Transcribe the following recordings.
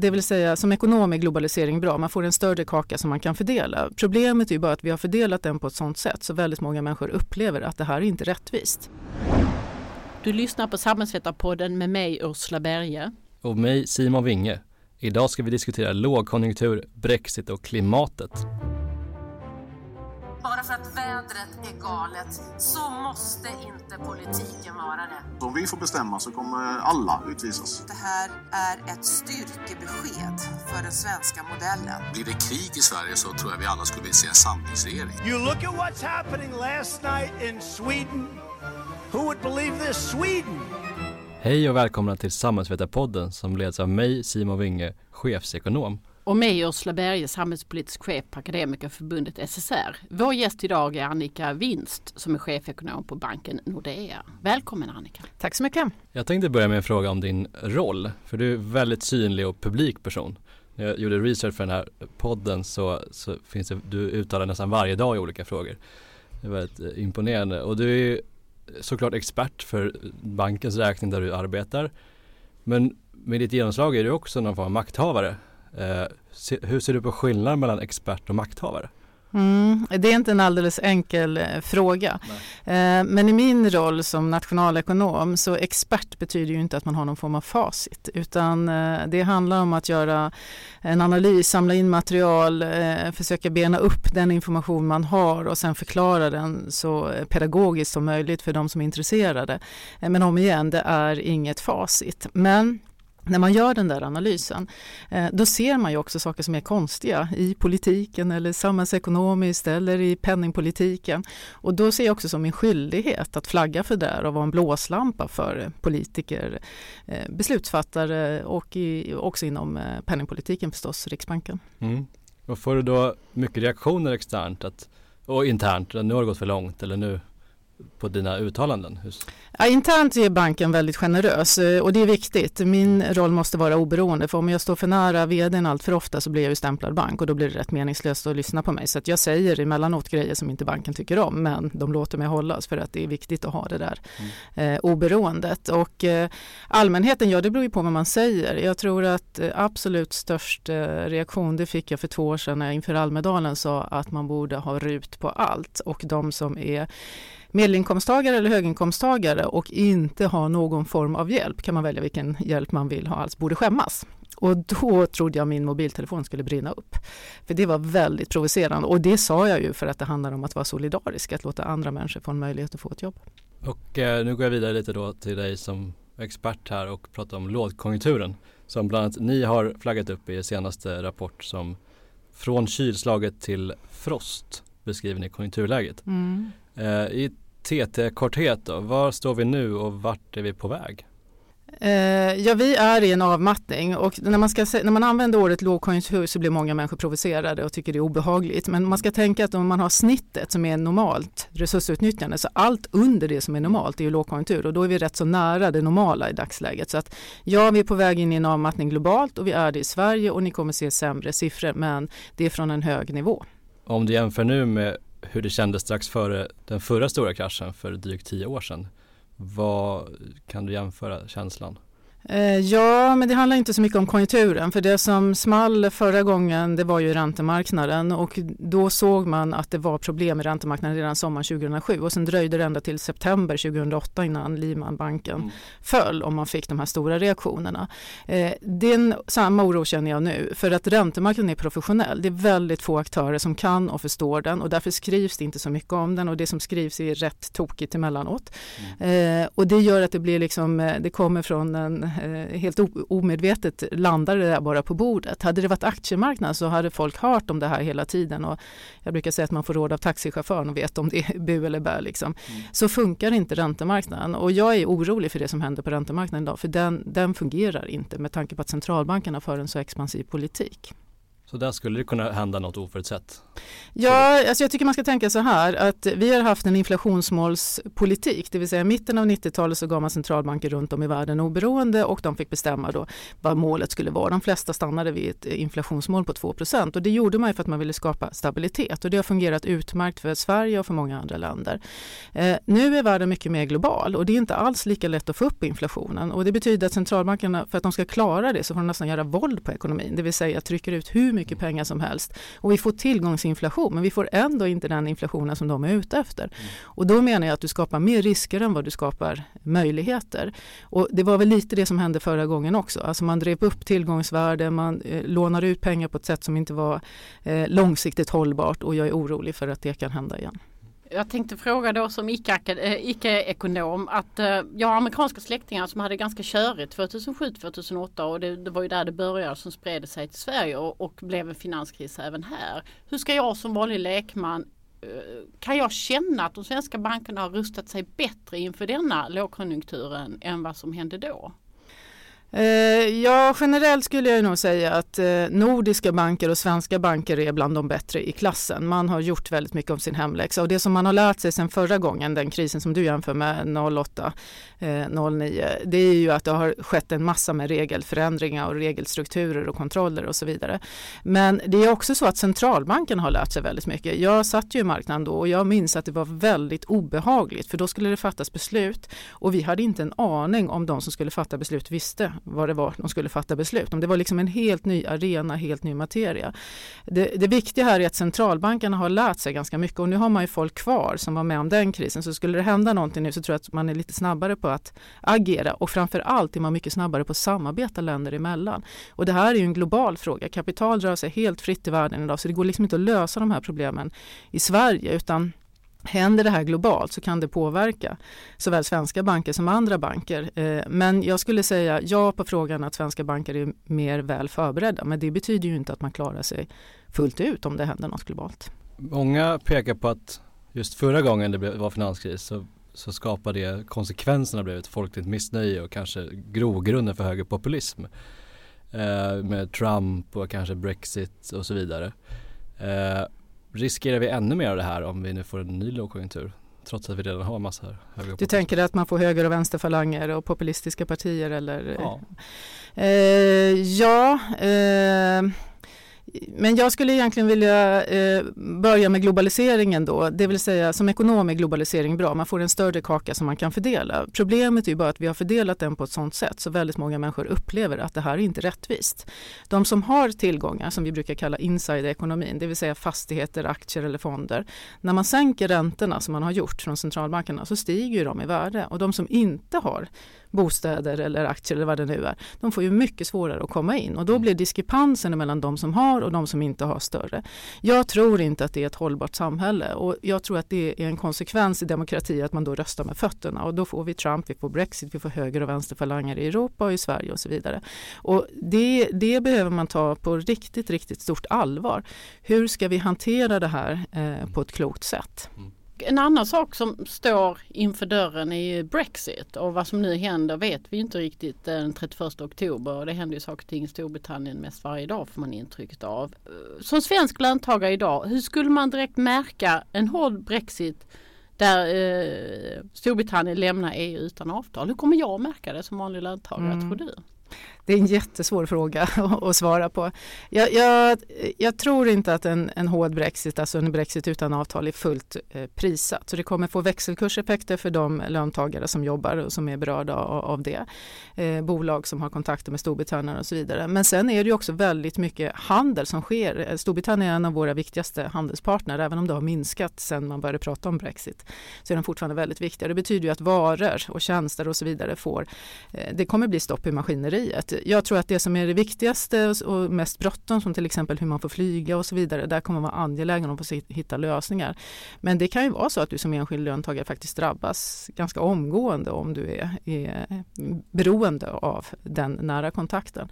Det vill säga som ekonom är globalisering bra, man får en större kaka som man kan fördela. Problemet är ju bara att vi har fördelat den på ett sådant sätt så väldigt många människor upplever att det här är inte rättvist. Du lyssnar på Samhällsvetarpodden med mig Ursula Berge. Och mig Simon Winge. Idag ska vi diskutera lågkonjunktur, Brexit och klimatet. Bara för att vädret är galet så måste inte politiken vara det. Om vi får bestämma så kommer alla utvisas. Det här är ett styrkebesked för den svenska modellen. Blir det krig i Sverige så tror jag vi alla skulle vilja se en samlingsregering. You look at what's happening last night in Sweden. Who would believe this? Sweden! Hej och välkomna till Samhällsvetarpodden som leds av mig Simon Winge, chefsekonom. Och mig Ursula Berge, samhällspolitisk chef på Akademikerförbundet SSR. Vår gäst idag är Annika Winst som är chefekonom på banken Nordea. Välkommen Annika! Tack så mycket! Jag tänkte börja med en fråga om din roll, för du är väldigt synlig och publik person. När jag gjorde research för den här podden så, så finns det, du uttalar nästan varje dag i olika frågor. Det är väldigt eh, imponerande och du är såklart expert för bankens räkning där du arbetar. Men med ditt genomslag är du också någon form av makthavare. Eh, hur ser du på skillnaden mellan expert och makthavare? Mm, det är inte en alldeles enkel eh, fråga. Eh, men i min roll som nationalekonom så expert betyder ju inte att man har någon form av facit utan det handlar om att göra en analys, samla in material, försöka bena upp den information man har och sen förklara den så pedagogiskt som möjligt för de som är intresserade. Men om igen, det är inget facit. Men när man gör den där analysen, eh, då ser man ju också saker som är konstiga i politiken eller samhällsekonomiskt eller i penningpolitiken. Och då ser jag också som min skyldighet att flagga för det och vara en blåslampa för politiker, eh, beslutsfattare och i, också inom eh, penningpolitiken förstås, Riksbanken. Mm. Och får du då mycket reaktioner externt att, och internt, att nu har det gått för långt eller nu på dina uttalanden? Ja, internt är banken väldigt generös eh, och det är viktigt. Min roll måste vara oberoende för om jag står för nära vdn allt för ofta så blir jag ju stämplad bank och då blir det rätt meningslöst att lyssna på mig. Så att jag säger emellanåt grejer som inte banken tycker om men de låter mig hållas för att det är viktigt att ha det där mm. eh, oberoendet. Och eh, allmänheten, ja det beror ju på vad man säger. Jag tror att eh, absolut störst eh, reaktion det fick jag för två år sedan när jag inför Almedalen sa att man borde ha RUT på allt och de som är medelinkomsttagare eller höginkomsttagare och inte ha någon form av hjälp, kan man välja vilken hjälp man vill ha alls, borde skämmas. Och då trodde jag min mobiltelefon skulle brinna upp. För det var väldigt provocerande och det sa jag ju för att det handlar om att vara solidarisk, att låta andra människor få en möjlighet att få ett jobb. Och eh, nu går jag vidare lite då till dig som expert här och pratar om lågkonjunkturen som bland annat ni har flaggat upp i senaste rapport som från kylslaget till frost beskriver ni konjunkturläget. Mm. Eh, I TT-korthet då, var står vi nu och vart är vi på väg? Eh, ja, vi är i en avmattning och när man, ska, när man använder ordet lågkonjunktur så blir många människor provocerade och tycker det är obehagligt. Men man ska tänka att om man har snittet som är normalt resursutnyttjande så allt under det som är normalt är ju lågkonjunktur och då är vi rätt så nära det normala i dagsläget. Så att ja, vi är på väg in i en avmattning globalt och vi är det i Sverige och ni kommer se sämre siffror men det är från en hög nivå. Om du jämför nu med hur det kändes strax före den förra stora kraschen för drygt tio år sedan. Vad kan du jämföra känslan? Eh, ja, men det handlar inte så mycket om konjunkturen för det som small förra gången det var ju räntemarknaden och då såg man att det var problem i räntemarknaden redan sommaren 2007 och sen dröjde det ända till september 2008 innan Lehman-banken mm. föll och man fick de här stora reaktionerna. Eh, den, samma oro känner jag nu för att räntemarknaden är professionell. Det är väldigt få aktörer som kan och förstår den och därför skrivs det inte så mycket om den och det som skrivs är rätt tokigt emellanåt. Mm. Eh, och det gör att det blir liksom, eh, det kommer från en helt omedvetet landade det där bara på bordet. Hade det varit aktiemarknad så hade folk hört om det här hela tiden och jag brukar säga att man får råd av taxichauffören och vet om det är bu eller bä. Liksom. Mm. Så funkar inte räntemarknaden och jag är orolig för det som händer på räntemarknaden idag för den, den fungerar inte med tanke på att centralbankerna för en så expansiv politik. Så där skulle det kunna hända något oförutsett? Ja, alltså jag tycker man ska tänka så här att vi har haft en inflationsmålspolitik, det vill säga i mitten av 90-talet så gav man centralbanker runt om i världen oberoende och de fick bestämma då vad målet skulle vara. De flesta stannade vid ett inflationsmål på 2 och det gjorde man för att man ville skapa stabilitet och det har fungerat utmärkt för Sverige och för många andra länder. Eh, nu är världen mycket mer global och det är inte alls lika lätt att få upp inflationen och det betyder att centralbankerna för att de ska klara det så får de nästan göra våld på ekonomin, det vill säga trycker ut hur mycket pengar som helst och vi får tillgångsinflation men vi får ändå inte den inflationen som de är ute efter. Mm. Och då menar jag att du skapar mer risker än vad du skapar möjligheter. Och det var väl lite det som hände förra gången också. Alltså man drev upp tillgångsvärde, man eh, lånar ut pengar på ett sätt som inte var eh, långsiktigt hållbart och jag är orolig för att det kan hända igen. Jag tänkte fråga då som icke-ekonom eh, att eh, jag har amerikanska släktingar som hade ganska körigt 2007-2008 och det, det, var ju där det började som spred sig till Sverige och, och, blev en finanskris även här. Hur ska jag som vanlig lekman eh, kan jag känna att de svenska bankerna har rustat sig bättre inför denna lågkonjunkturen än vad som hände då? Eh, ja, generellt skulle jag nog säga att eh, nordiska banker och svenska banker är bland de bättre i klassen. Man har gjort väldigt mycket om sin hemläxa och det som man har lärt sig sedan förra gången, den krisen som du jämför med 08, 09, eh, det är ju att det har skett en massa med regelförändringar och regelstrukturer och kontroller och så vidare. Men det är också så att centralbanken har lärt sig väldigt mycket. Jag satt ju i marknaden då och jag minns att det var väldigt obehagligt för då skulle det fattas beslut och vi hade inte en aning om de som skulle fatta beslut visste vad det var de skulle fatta beslut om. Det var liksom en helt ny arena, helt ny materia. Det, det viktiga här är att centralbankerna har lärt sig ganska mycket och nu har man ju folk kvar som var med om den krisen. Så skulle det hända någonting nu så tror jag att man är lite snabbare på att agera och framför allt är man mycket snabbare på att samarbeta länder emellan. Och det här är ju en global fråga. Kapital rör sig helt fritt i världen idag så det går liksom inte att lösa de här problemen i Sverige utan Händer det här globalt så kan det påverka såväl svenska banker som andra banker. Eh, men jag skulle säga ja på frågan att svenska banker är mer väl förberedda. Men det betyder ju inte att man klarar sig fullt ut om det händer något globalt. Många pekar på att just förra gången det var finanskris så, så skapade det konsekvenserna blev ett folkligt missnöje och kanske grogrunden för högerpopulism. Eh, med Trump och kanske Brexit och så vidare. Eh, riskerar vi ännu mer av det här om vi nu får en ny lågkonjunktur? Trots att vi redan har massa höger Du tänker att man får höger och vänsterfalanger och populistiska partier eller? Ja. Eh, ja eh, men jag skulle egentligen vilja eh, börja med globaliseringen då, det vill säga som ekonom är globalisering bra, man får en större kaka som man kan fördela. Problemet är ju bara att vi har fördelat den på ett sådant sätt så väldigt många människor upplever att det här är inte rättvist. De som har tillgångar som vi brukar kalla insiderekonomin, det vill säga fastigheter, aktier eller fonder. När man sänker räntorna som man har gjort från centralbankerna så stiger de i värde och de som inte har bostäder eller aktier eller vad det nu är, de får ju mycket svårare att komma in och då blir diskrepansen mellan de som har och de som inte har större. Jag tror inte att det är ett hållbart samhälle och jag tror att det är en konsekvens i demokrati att man då röstar med fötterna och då får vi Trump, vi får Brexit, vi får höger och vänsterfalanger i Europa och i Sverige och så vidare. Och det, det behöver man ta på riktigt, riktigt stort allvar. Hur ska vi hantera det här eh, på ett klokt sätt? Mm en annan sak som står inför dörren är Brexit och vad som nu händer vet vi inte riktigt den 31 oktober. Det händer ju saker och ting i Storbritannien mest varje dag får man intrycket av. Som svensk löntagare idag, hur skulle man direkt märka en hård Brexit där eh, Storbritannien lämnar EU utan avtal? Hur kommer jag märka det som vanlig löntagare mm. tror du? Det är en jättesvår fråga att svara på. Jag, jag, jag, tror inte att en, en hård brexit, alltså en brexit utan avtal, är fullt eh, prissatt. Så det kommer få växelkurseffekter för de löntagare som jobbar och som är berörda av, av det. Eh, bolag som har kontakter med Storbritannien och så vidare. Men sen är det också väldigt mycket handel som sker. Eh, Storbritannien är en av våra viktigaste handelspartner, även om det har minskat sedan man började prata om brexit. Så är de fortfarande väldigt viktiga. Det betyder ju att varor och tjänster och så vidare får, eh, det kommer bli stopp i maskineriet jag tror att det som är det viktigaste och mest bråttom som till exempel hur man får flyga och så vidare, där kommer man vara angelägen om att hitta lösningar. Men det kan ju vara så att du som enskild löntagare faktiskt drabbas ganska omgående om du är, är beroende av den nära kontakten.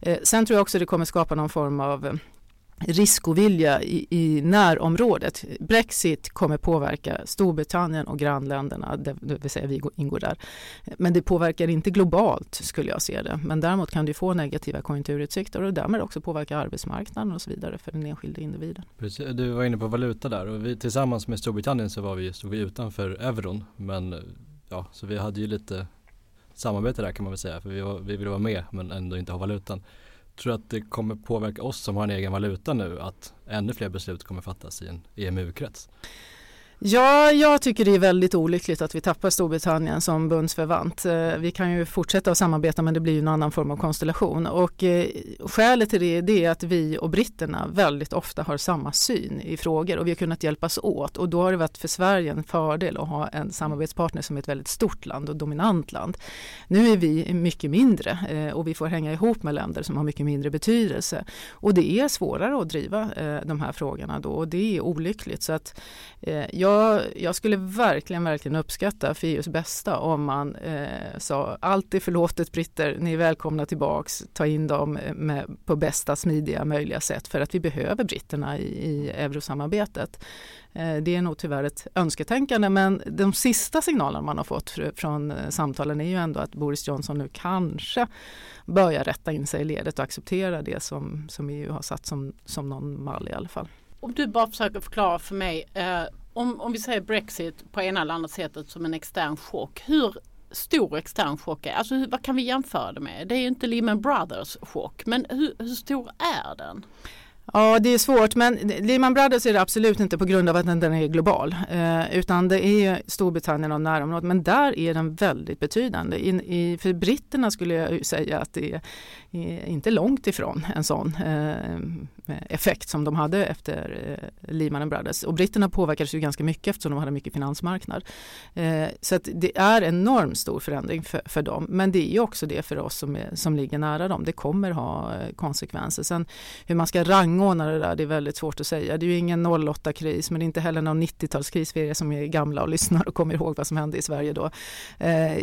Eh, sen tror jag också det kommer skapa någon form av riskovilja i, i närområdet. Brexit kommer påverka Storbritannien och grannländerna, det, det vill säga vi ingår där. Men det påverkar inte globalt skulle jag se det. Men däremot kan det få negativa konjunkturutsikter och därmed också påverka arbetsmarknaden och så vidare för den enskilde individen. Precis, du var inne på valuta där och vi, tillsammans med Storbritannien så var vi, stod vi utanför euron men ja, så vi hade ju lite samarbete där kan man väl säga för vi, var, vi ville vara med men ändå inte ha valutan. Tror du att det kommer påverka oss som har en egen valuta nu att ännu fler beslut kommer fattas i en EMU-krets? Ja, jag tycker det är väldigt olyckligt att vi tappar Storbritannien som bundsförvant. Eh, vi kan ju fortsätta att samarbeta men det blir ju en annan form av konstellation. Och eh, skälet till det är att vi och britterna väldigt ofta har samma syn i frågor och vi har kunnat hjälpas åt. Och då har det varit för Sverige en fördel att ha en samarbetspartner som är ett väldigt stort land och dominant land. Nu är vi mycket mindre eh, och vi får hänga ihop med länder som har mycket mindre betydelse. Och det är svårare att driva de här frågorna då och det är olyckligt. Så att jag jag, jag, skulle verkligen, verkligen uppskatta för EUs bästa om man eh, sa allt är förlåtet britter, ni är välkomna tillbaks, ta in dem eh, med, på bästa smidiga möjliga sätt för att vi behöver britterna i, i eurosamarbetet. Eh, det är nog tyvärr ett önsketänkande men de sista signalerna man har fått från eh, samtalen är ju ändå att Boris Johnson nu kanske börjar rätta in sig i ledet och acceptera det som, som EU har satt som, som någon mall i alla fall. Om du bara försöker förklara för mig eh, om, om vi säger Brexit på ena eller andra sättet som en extern chock. Hur stor extern chock är? Alltså vad kan vi jämföra det med? Det är ju inte Lehman Brothers chock men hur, hur stor är den? Ja, det är svårt, men Lehman Brothers är det absolut inte på grund av att den, är global, eh, utan det är Storbritannien och närområdet, men där är den väldigt betydande. I, i, för britterna skulle jag säga att det är, är inte långt ifrån en sån eh, effekt som de hade efter eh, Lehman Brothers. Och britterna påverkades ju ganska mycket eftersom de hade mycket finansmarknad. Eh, så att det är enormt stor förändring för, för dem, men det är också det för oss som, är, som ligger nära dem. Det kommer ha eh, konsekvenser. Sen hur man ska ranga rangordna det där, det är väldigt svårt att säga. Det är ju ingen 08-kris men det är inte heller någon 90-talskris för er som är gamla och lyssnar och kommer ihåg vad som hände i Sverige då. Eh,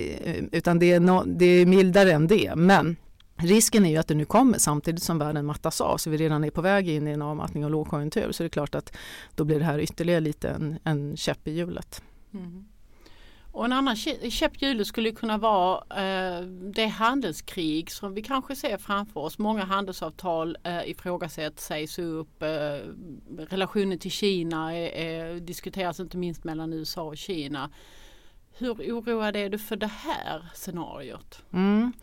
utan det är, no, det är mildare än det. Men Risken är ju att det nu kommer samtidigt som världen mattas av så vi redan är på väg in i en avmattning och lågkonjunktur så det är klart att då blir det här ytterligare lite en, en käpp i hjulet. Mm. Och en annan käpphjul skulle kunna vara eh, det handelskrig som vi kanske ser framför oss. Många handelsavtal eh, ifrågasätts, sägs upp. Eh, relationen till Kina eh, eh diskuteras inte minst mellan USA och Kina. Hur oroad är du för det här scenariot? Mm.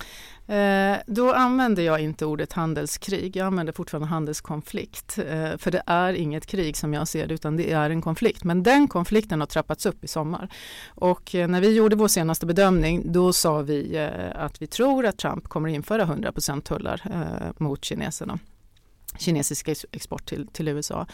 Eh, då använder jag inte ordet handelskrig, jag använder fortfarande handelskonflikt. Eh, för det är inget krig som jag ser det utan det är en konflikt. Men den konflikten har trappats upp i sommar. Och eh, när vi gjorde vår senaste bedömning då sa vi eh, att vi tror att Trump kommer införa 100% tullar eh, mot kineserna kinesisk export till, till USA.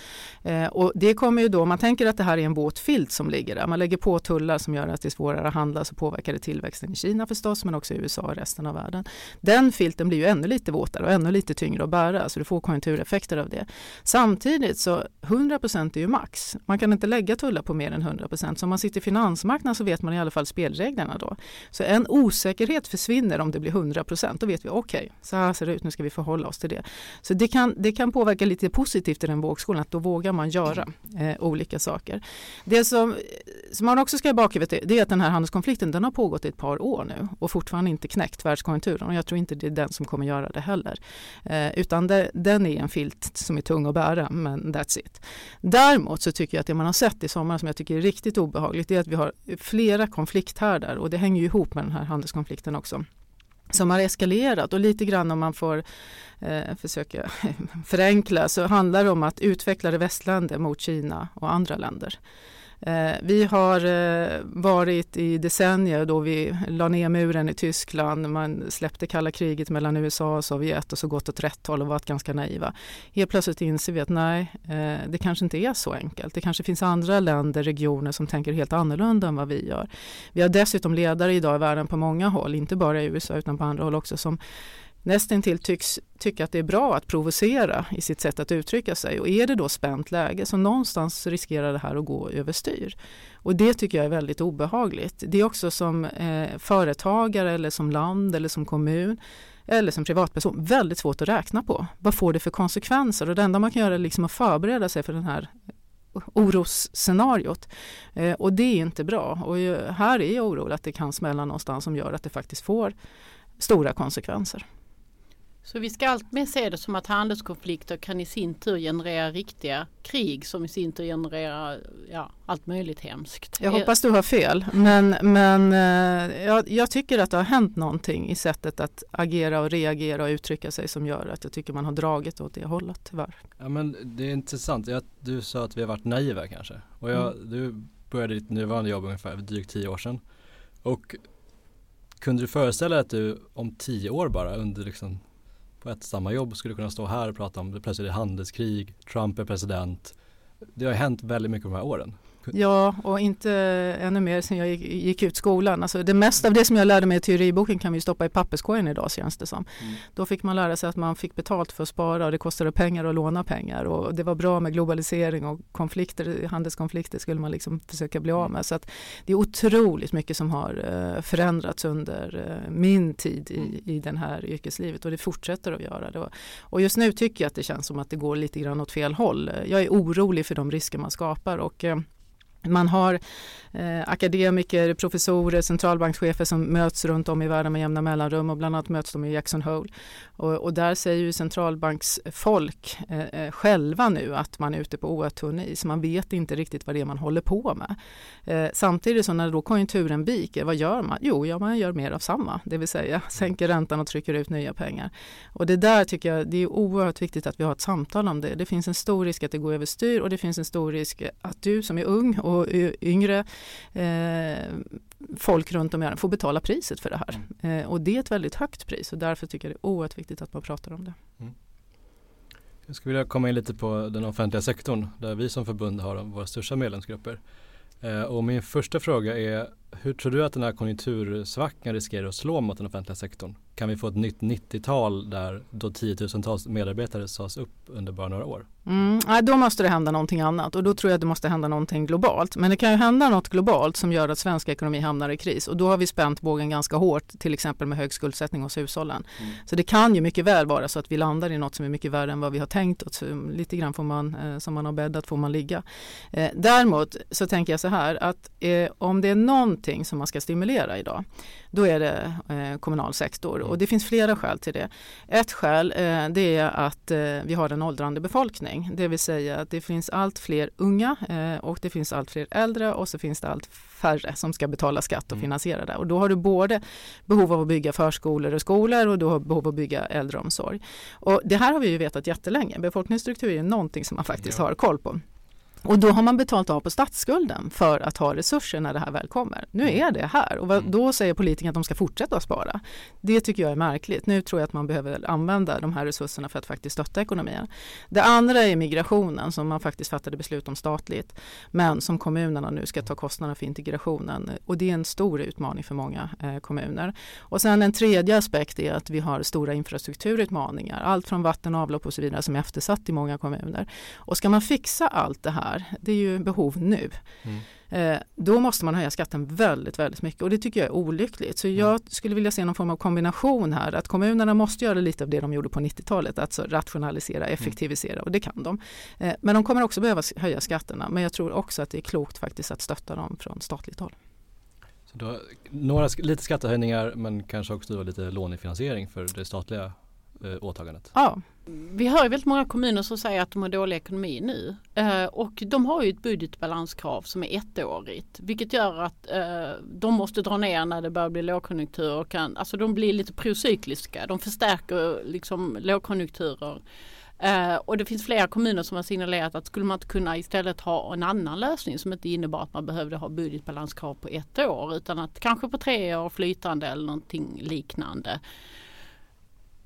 Eh, och det kommer ju då, man tänker att det här är en våt filt som ligger där. Man lägger på tullar som gör att det är svårare att handla så påverkar det tillväxten i Kina förstås men också i USA och resten av världen. Den filten blir ju ännu lite våtare och ännu lite tyngre att bära så du får konjunktureffekter av det. Samtidigt så 100% är ju max. Man kan inte lägga tullar på mer än 100% Så om man sitter i finansmarknaden så vet man i alla fall spelreglerna då. Så en osäkerhet försvinner om det blir 100% Då vet vi okej, okay, så här ser det ut, nu ska vi förhålla oss till det. Så det kan, det det kan påverka lite positivt i den vågskålen, att då vågar man göra eh, olika saker. Det som, som man också ska ha i bakhuvudet det är att den här handelskonflikten den har pågått i ett par år nu och fortfarande inte knäckt världskonjunkturen och jag tror inte det är den som kommer göra det heller. Eh, utan det, den är en filt som är tung att bära men that's it. Däremot så tycker jag att det man har sett i sommar som jag tycker är riktigt obehagligt är att vi har flera konflikthärdar och det hänger ju ihop med den här handelskonflikten också som har eskalerat och lite grann om man får eh, försöka förenkla så handlar det om att utveckla det västländer mot Kina och andra länder. Eh, vi har eh, varit i decennier då vi la ner muren i Tyskland, man släppte kalla kriget mellan USA och Sovjet och så gått åt rätt håll och varit ganska naiva. Helt plötsligt inser vi att nej, eh, det kanske inte är så enkelt. Det kanske finns andra länder, regioner som tänker helt annorlunda än vad vi gör. Vi har dessutom ledare idag i världen på många håll, inte bara i USA utan på andra håll också, som nästintill tycks tycka att det är bra att provocera i sitt sätt att uttrycka sig. Och är det då spänt läge så någonstans riskerar det här att gå överstyr. Och det tycker jag är väldigt obehagligt. Det är också som eh, företagare eller som land eller som kommun eller som privatperson väldigt svårt att räkna på. Vad får det för konsekvenser? Och det enda man kan göra är liksom att förbereda sig för den här orosscenariot. Eh, och det är inte bra. Och här är jag orolig att det kan smälla någonstans som gör att det faktiskt får stora konsekvenser. Så vi ska alltmer se det som att handelskonflikter kan i sin tur generera riktiga krig som i sin tur genererar ja, allt möjligt hemskt. Jag hoppas du har fel men, men eh, jag, jag, tycker att det har hänt någonting i sättet att agera och reagera och uttrycka sig som gör att jag tycker man har dragit åt det hållet tyvärr. Ja men det är intressant. Jag, du sa att vi har varit naiva kanske och jag, mm. du började ditt nuvarande jobb ungefär för drygt tio år sedan. Och kunde du föreställa dig att du om tio år bara under liksom på ett samma jobb skulle kunna stå här och prata om det plötsligt är handelskrig, Trump är president. Det har hänt väldigt mycket de här åren. Ja, och inte ännu mer sen jag gick, gick, ut skolan. Alltså det mesta av det som jag lärde mig i teoriboken kan vi stoppa i papperskorgen idag känns det som. Mm. Då fick man lära sig att man fick betalt för att spara och det kostade pengar att låna pengar och det var bra med globalisering och konflikter, handelskonflikter skulle man liksom försöka bli av med. Så att det är otroligt mycket som har uh, förändrats under uh, min tid i, mm. i den här yrkeslivet och det fortsätter att göra det. Och just nu tycker jag att det känns som att det går lite grann åt fel håll. Jag är orolig för de risker man skapar och uh, man har eh, akademiker, professorer, centralbankschefer som möts runt om i världen med jämna mellanrum och bland annat möts de i Jackson Hole. Och, och där säger ju centralbanksfolk eh, eh själva nu att man är ute på oerhört is. Man vet inte riktigt vad det är man håller på med. Eh, samtidigt så när då konjunkturen viker, vad gör man? Jo, ja, man gör mer av samma, det vill säga sänker räntan och trycker ut nya pengar. Och det där tycker jag det är oerhört viktigt att vi har ett samtal om det. Det finns en stor risk att det går överstyr och det finns en stor risk att du som är ung och yngre eh, folk runt om i världen får betala priset för det här. Mm. Eh, och det är ett väldigt högt pris och därför tycker jag det är oerhört viktigt att man pratar om det. Mm. Jag skulle vilja komma in lite på den offentliga sektorn där vi som förbund har våra största medlemsgrupper. Eh, och min första fråga är hur tror du att den här konjunktursvackan riskerar att slå mot den offentliga sektorn? Kan vi få ett nytt 90-tal där då tiotusentals medarbetare sades upp under bara några år? Mm, då måste det hända någonting annat och då tror jag att det måste hända någonting globalt. Men det kan ju hända något globalt som gör att svensk ekonomi hamnar i kris och då har vi spänt bågen ganska hårt till exempel med hög skuldsättning hos hushållen. Mm. Så det kan ju mycket väl vara så att vi landar i något som är mycket värre än vad vi har tänkt oss. Lite grann får man, eh, som man har bäddat får man ligga. Eh, däremot så tänker jag så här att eh, om det är någonting som man ska stimulera idag då är det kommunal sektor och det finns flera skäl till det. Ett skäl eh, det är att eh, vi har en åldrande befolkning, det vill säga att det finns allt fler unga eh, och det finns allt fler äldre och så finns det allt färre som ska betala skatt och mm. finansiera det. Och då har du både behov av att bygga förskolor och skolor och du har behov av att bygga äldreomsorg. Och det här har vi ju vetat jättelänge. Befolkningsstruktur är någonting som man faktiskt ja. har koll på. Och då har man betalt av på statsskulden för att ha resurser när det här väl kommer. Nu mm. är det här och mm. då säger politikerna att de ska fortsätta att spara. Det tycker jag är märkligt. Nu tror jag att man behöver använda de här resurserna för att faktiskt stötta ekonomin. Det andra är migrationen som man faktiskt fattade beslut om statligt men som kommunerna nu ska ta kostnaderna för integrationen och det är en stor utmaning för många eh, kommuner. Och sen en tredje aspekt är att vi har stora infrastrukturutmaningar. Allt från vatten och avlopp och så vidare som är eftersatt i många kommuner. Och ska man fixa allt det här här, det är ju behov nu. Mm. Eh, då måste man höja skatten väldigt, väldigt mycket och det tycker jag är olyckligt. Så jag mm. skulle vilja se någon form av kombination här, att kommunerna måste göra lite av det de gjorde på 90-talet, alltså rationalisera, mm. effektivisera mm. och det kan de. Eh, men de kommer också behöva höja skatterna, men jag tror också att det är klokt faktiskt att stötta dem från statligt håll. Då, några, lite skattehöjningar men kanske också lite lånefinansiering för det statliga eh, åtagandet? Ja. Vi hör ju väldigt många kommuner som säger att de har dålig ekonomi nu eh, och de har ju ett budgetbalanskrav som är ettårigt vilket gör att eh, de måste dra ner när det börjar bli lågkonjunktur och kan, alltså de blir lite procykliska. De förstärker liksom lågkonjunkturer. Uh, och det finns flera kommuner som har signalerat att skulle man inte kunna istället ha en annan lösning som inte innebar att man behövde ha budgetbalanskrav på ett år utan att kanske på tre år flytande eller någonting liknande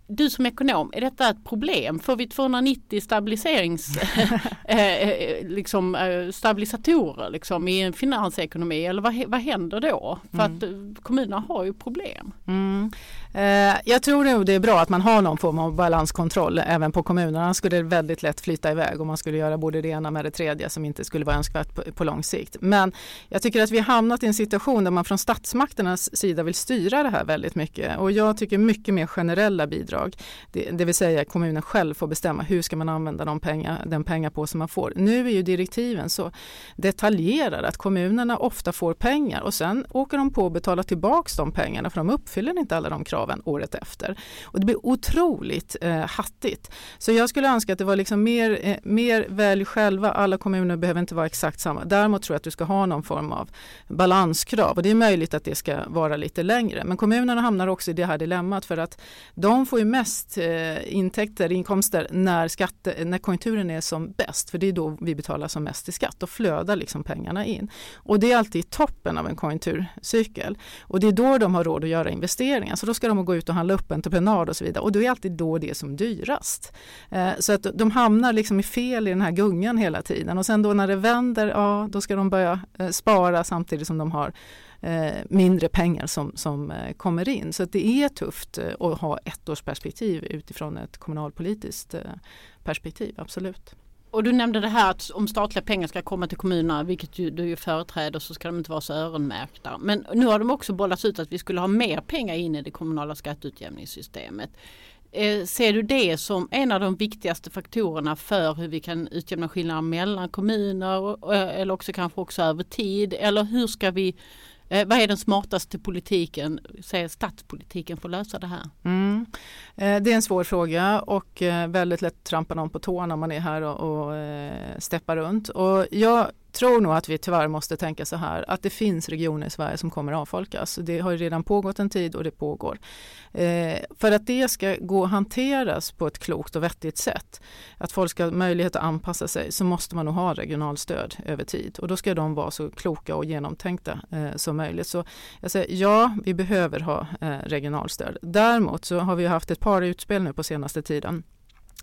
du som ekonom, är detta ett problem? Får vi 290 stabiliserings, eh, eh, liksom, eh, stabilisatorer liksom, i en finansekonomi eller vad, vad händer då? För mm. att kommunerna har ju problem. Mm. Eh, jag tror nog det är bra att man har någon form av balanskontroll även på kommunerna. Annars skulle det väldigt lätt flyta iväg och man skulle göra både det ena med det tredje som inte skulle vara önskvärt på, på lång sikt. Men jag tycker att vi har hamnat i en situation där man från statsmakternas sida vill styra det här väldigt mycket och jag tycker mycket mer generella bidrag. Det, det vill säga kommunen själv får bestämma hur ska man använda de pengar, den pengapåse man får. Nu är ju direktiven så detaljerade att kommunerna ofta får pengar och sen åker de på att betala tillbaks de pengarna för de uppfyller inte alla de kraven året efter. Och det blir otroligt eh, hattigt. Så jag skulle önska att det var liksom mer, eh, mer välj själva. Alla kommuner behöver inte vara exakt samma. Däremot tror jag att du ska ha någon form av balanskrav och det är möjligt att det ska vara lite längre. Men kommunerna hamnar också i det här dilemmat för att de får ju mest eh, intäkter, inkomster när, skatte, när konjunkturen är som bäst. För det är då vi betalar som mest i skatt. Då flödar liksom pengarna in. Och det är alltid toppen av en konjunkturcykel. Och det är då de har råd att göra investeringar. Så då ska de gå ut och handla upp entreprenad och så vidare. Och då är alltid då det som dyrast. Eh, så att de hamnar liksom i fel i den här gungan hela tiden. Och sen då när det vänder, ja då ska de börja eh, spara samtidigt som de har eh, mindre pengar som, som kommer in. Så det är tufft att ha ett års perspektiv utifrån ett kommunalpolitiskt perspektiv, absolut. Och du nämnde det här att om statliga pengar ska komma till kommunerna, vilket du, du ju företräder, så ska de inte vara så öronmärkta. Men nu har de också bollats ut att vi skulle ha mer pengar in i det kommunala skatteutjämningssystemet. Eh, ser du det som en av de viktigaste faktorerna för hur vi kan utjämna skillnader mellan kommuner eller också kanske också över tid? Eller hur ska vi Eh, vad är den smartaste politiken, säger statspolitiken för att lösa det här? Mm. Eh, det är en svår fråga och eh, väldigt lätt trampa någon på tårna om man är här och, och eh, steppar runt. Och jag tror nog att vi tyvärr måste tänka så här att det finns regioner i Sverige som kommer att avfolkas. Det har redan pågått en tid och det pågår. Eh, för att det ska gå att hanteras på ett klokt och vettigt sätt, att folk ska ha möjlighet att anpassa sig, så måste man nog ha regionalstöd över tid och då ska de vara så kloka och genomtänkta eh, som möjligt. Så jag säger ja, vi behöver ha eh, regionalstöd. Däremot så har vi haft ett par utspel nu på senaste tiden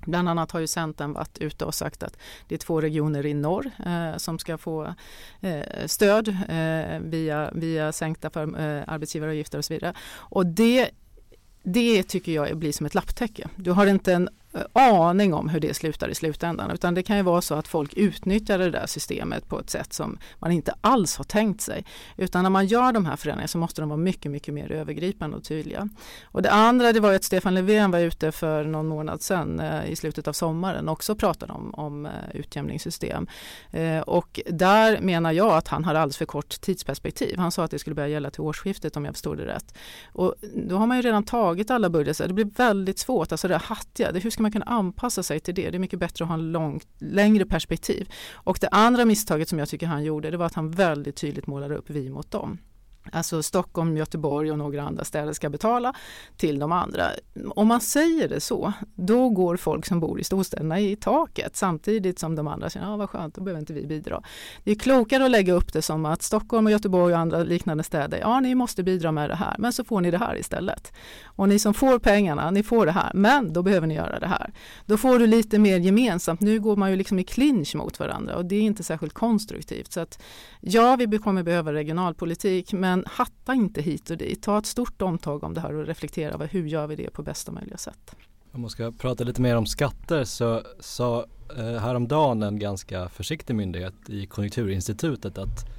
Bland annat har ju Centern varit ute och sagt att det är två regioner i norr eh, som ska få eh, stöd eh, via, via sänkta för, eh, arbetsgivaravgifter och så vidare. Och det, det tycker jag blir som ett lapptäcke. Du har inte en Eh, aning om hur det slutar i slutändan utan det kan ju vara så att folk utnyttjar det där systemet på ett sätt som man inte alls har tänkt sig. Utan när man gör de här förändringarna så måste de vara mycket, mycket mer övergripande och tydliga. Och det andra det var ju att Stefan Löfven var ute för någon månad sedan eh, i slutet av sommaren och också pratade om, om eh, utjämningssystem. Och där menar jag att han har alldeles för kort tidsperspektiv. Han sa att det skulle börja gälla till årsskiftet om jag förstod det rätt. Och då har man ju redan tagit alla budgetar. Det blir väldigt svårt, alltså det hattiga. Det, hur ska man kunna anpassa sig till det? Det är mycket bättre att ha en lång, längre perspektiv. Och det andra misstaget som jag tycker han gjorde det var att han väldigt tydligt målade upp vi mot dem. Alltså Stockholm, Göteborg och några andra städer ska betala till de andra. Om man säger det så, då går folk som bor i storstäderna i taket samtidigt som de andra säger, ja vad skönt, då behöver inte vi bidra. Det är klokare att lägga upp det som att Stockholm och Göteborg och andra liknande städer, ja ni måste bidra med det här, men så får ni det här istället. Och ni som får pengarna, ni får det här, men då behöver ni göra det här. Då får du lite mer gemensamt. Nu går man ju liksom i clinch mot varandra och det är inte särskilt konstruktivt. Så att ja, vi kommer behöva regionalpolitik, men men hatta inte hit och dit. Ta ett stort omtag om det här och reflektera över hur gör vi det på bästa möjliga sätt. Om man ska prata lite mer om skatter så sa eh, häromdagen en ganska försiktig myndighet i Konjunkturinstitutet att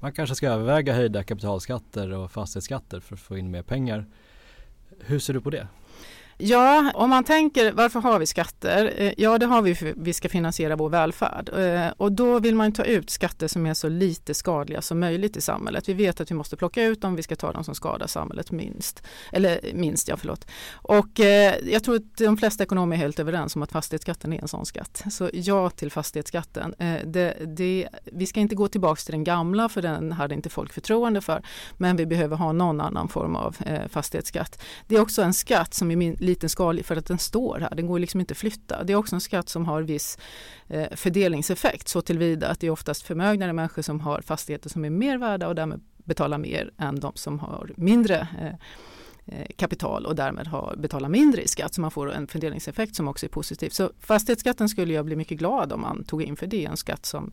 man kanske ska överväga höjda kapitalskatter och fastighetsskatter för att få in mer pengar. Hur ser du på det? Ja, om man tänker varför har vi skatter? Eh, ja, det har vi för att vi ska finansiera vår välfärd eh, och då vill man ta ut skatter som är så lite skadliga som möjligt i samhället. Vi vet att vi måste plocka ut dem, vi ska ta dem som skadar samhället minst. Eller minst, ja förlåt. Och eh, jag tror att de flesta ekonomer är helt överens om att fastighetsskatten är en sån skatt. Så ja till fastighetsskatten. Det, det, vi ska inte gå tillbaka till den gamla för den hade inte folk förtroende för. Men vi behöver ha någon annan form av fastighetsskatt. Det är också en skatt som är min, liten skalig för att den står här. Den går liksom inte att flytta. Det är också en skatt som har viss eh, fördelningseffekt så tillvida att det är oftast förmögnare människor som har fastigheter som är mer värda och därmed betalar mer än de som har mindre eh, eh, kapital och därmed har, betalar mindre i skatt så man får en fördelningseffekt som också är positiv. Så fastighetsskatten skulle jag bli mycket glad om man tog in för det är en skatt som,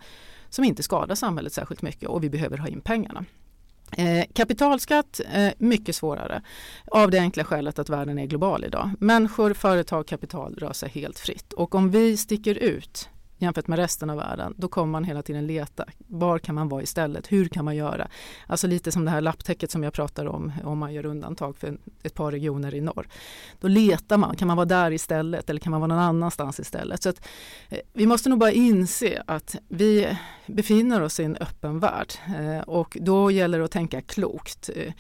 som inte skadar samhället särskilt mycket och vi behöver ha in pengarna. Eh, kapitalskatt, eh, mycket svårare av det enkla skälet att världen är global idag. Människor, företag, kapital rör sig helt fritt och om vi sticker ut jämfört med resten av världen, då kommer man hela tiden leta. Var kan man vara istället? Hur kan man göra? Alltså lite som det här lapptäcket som jag pratar om, om man gör undantag för ett par regioner i norr. Då letar man, kan man vara där istället eller kan man vara någon annanstans istället? Så att, eh, vi måste nog bara inse att vi befinner oss i en öppen värld eh, och då gäller det att tänka klokt. Eh,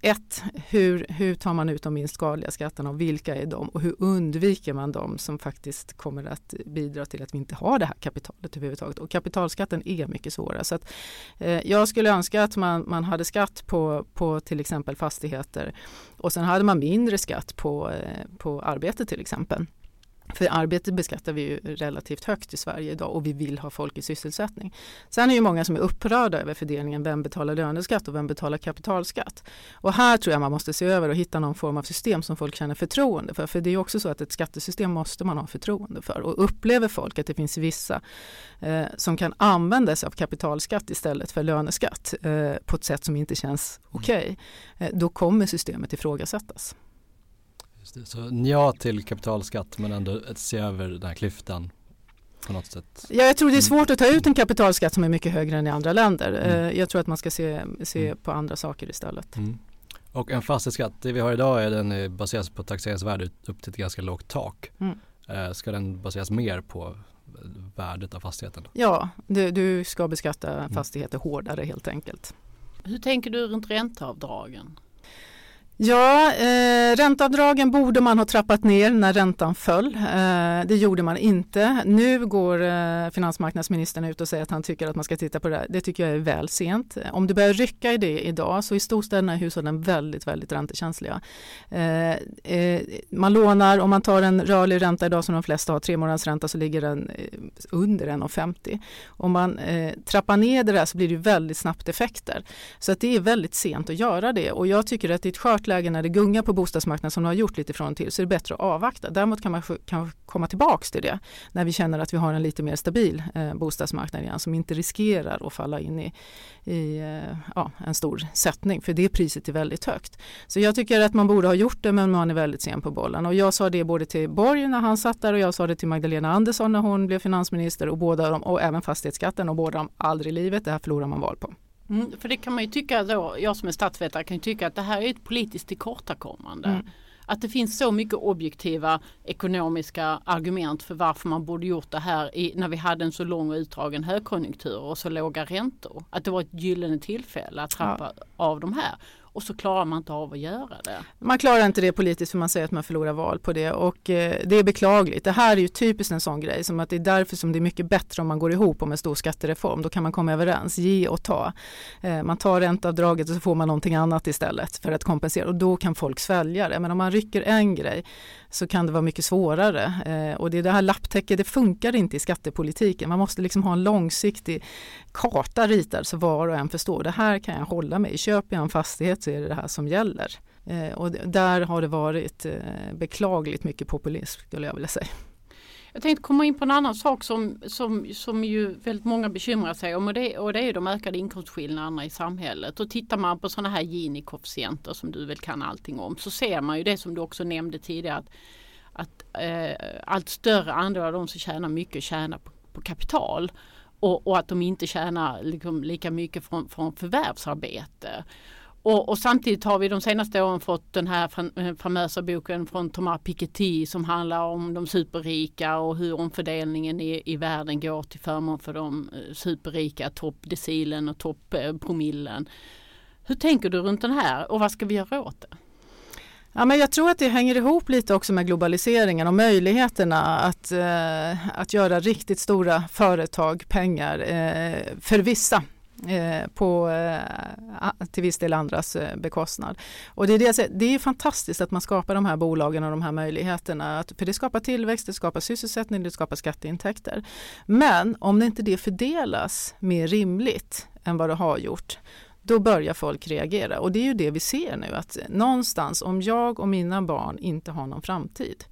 ett, hur, hur tar man ut de minst skadliga skatterna och vilka är de och hur undviker man de som faktiskt kommer att bidra till att vi inte har det här kapitalet överhuvudtaget. Och kapitalskatten är mycket svårare. Så att, eh, jag skulle önska att man, man hade skatt på, på till exempel fastigheter och sen hade man mindre skatt på, eh, på arbete till exempel. För arbete beskattar vi ju relativt högt i Sverige idag och vi vill ha folk i sysselsättning. Sen är det många som är upprörda över fördelningen vem betalar löneskatt och vem betalar kapitalskatt. Och här tror jag man måste se över och hitta någon form av system som folk känner förtroende för. För det är också så att ett skattesystem måste man ha förtroende för. Och upplever folk att det finns vissa eh, som kan använda sig av kapitalskatt istället för löneskatt eh, på ett sätt som inte känns okej, okay, eh, då kommer systemet ifrågasättas. Så ja till kapitalskatt men ändå se över den här klyftan på något sätt. Ja, jag tror det är svårt att ta ut en kapitalskatt som är mycket högre än i andra länder. Mm. Eh, jag tror att man ska se, se mm. på andra saker istället. Mm. Och en fastighetsskatt, det vi har idag är den baseras på taxeringsvärde upp till ett ganska lågt tak. Mm. Eh, ska den baseras mer på värdet av fastigheten? Ja, du, du ska beskatta mm. fastigheter hårdare helt enkelt. Hur tänker du runt ränteavdragen? Ja, eh, ränteavdragen borde man ha trappat ner när räntan föll. Eh, det gjorde man inte. Nu går eh, finansmarknadsministern ut och säger att han tycker att man ska titta på det. Det tycker jag är väl sent. Eh, om du börjar rycka i det idag så i storstäderna är hushållen väldigt, väldigt räntekänsliga. Eh, eh, man lånar, om man tar en rörlig ränta idag som de flesta har, tre månaders ränta så ligger den eh, under 1,50. Om man eh, trappar ner det där så blir det väldigt snabbt effekter. Så att det är väldigt sent att göra det och jag tycker att det är ett skört läge när det gungar på bostadsmarknaden som det har gjort lite från och till så är det bättre att avvakta. Däremot kan man kan komma tillbaks till det när vi känner att vi har en lite mer stabil eh, bostadsmarknad igen som inte riskerar att falla in i, i eh, ja, en stor sättning för det priset är väldigt högt. Så jag tycker att man borde ha gjort det men man är väldigt sen på bollen och jag sa det både till Borg när han satt där och jag sa det till Magdalena Andersson när hon blev finansminister och båda de, och även fastighetsskatten och båda de aldrig i livet, det här förlorar man val på. Mm, för det kan man ju tycka då, jag som är statsvetare kan ju tycka att det här är ett politiskt tillkortakommande. Mm. Att det finns så mycket objektiva ekonomiska argument för varför man borde gjort det här i, när vi hade en så lång och utdragen högkonjunktur och så låga räntor. Att det var ett gyllene tillfälle att trappa ja. av de här och så klarar man inte av att göra det. Man klarar inte det politiskt för man säger att man förlorar val på det och eh, det är beklagligt. Det här är ju typiskt en sån grej som att det är därför som det är mycket bättre om man går ihop om en stor skattereform. Då kan man komma överens, ge och ta. Eh, man tar ränteavdraget och så får man någonting annat istället för att kompensera och då kan folk svälja det. Men om man rycker en grej så kan det vara mycket svårare. Eh, och det är det här lapptäcket, det funkar inte i skattepolitiken. Man måste liksom ha en långsiktig karta ritad så var och en förstår. Det här kan jag hålla mig i. Köper jag en fastighet så är det det här som gäller. Eh, och där har det varit eh, beklagligt mycket populism skulle jag vilja säga. Jag tänkte komma in på en annan sak som, som, som ju väldigt många bekymrar sig om och det, och det är de ökade inkomstskillnaderna i samhället. Och tittar man på sådana här Gini-koefficienter som du väl kan allting om så ser man ju det som du också nämnde tidigare att, att eh, allt större andel av de som tjänar mycket tjänar på, på kapital. Och, och, att de inte tjänar liksom lika mycket från, från förvärvsarbete. Och, och, samtidigt har vi de senaste åren fått den här eh, famösa boken från Thomas Piketty som handlar om de superrika och hur omfördelningen i, i världen går till förmån för de eh, superrika, toppdecilen och topppromillen. Hur tänker du runt den här och vad ska vi göra åt det? Ja, men jag tror att det hänger ihop lite också med globaliseringen och möjligheterna att, eh, att göra riktigt stora företag pengar eh, för vissa Eh, på eh, till viss del andras eh, bekostnad. Och det är, det, det är fantastiskt att man skapar de här bolagen och de här möjligheterna. för det skapar tillväxt, det skapar sysselsättning, det skapar skatteintäkter. Men om det inte det fördelas mer rimligt än vad det har gjort då börjar folk reagera och det är ju det vi ser nu att någonstans om jag och mina barn inte har någon framtid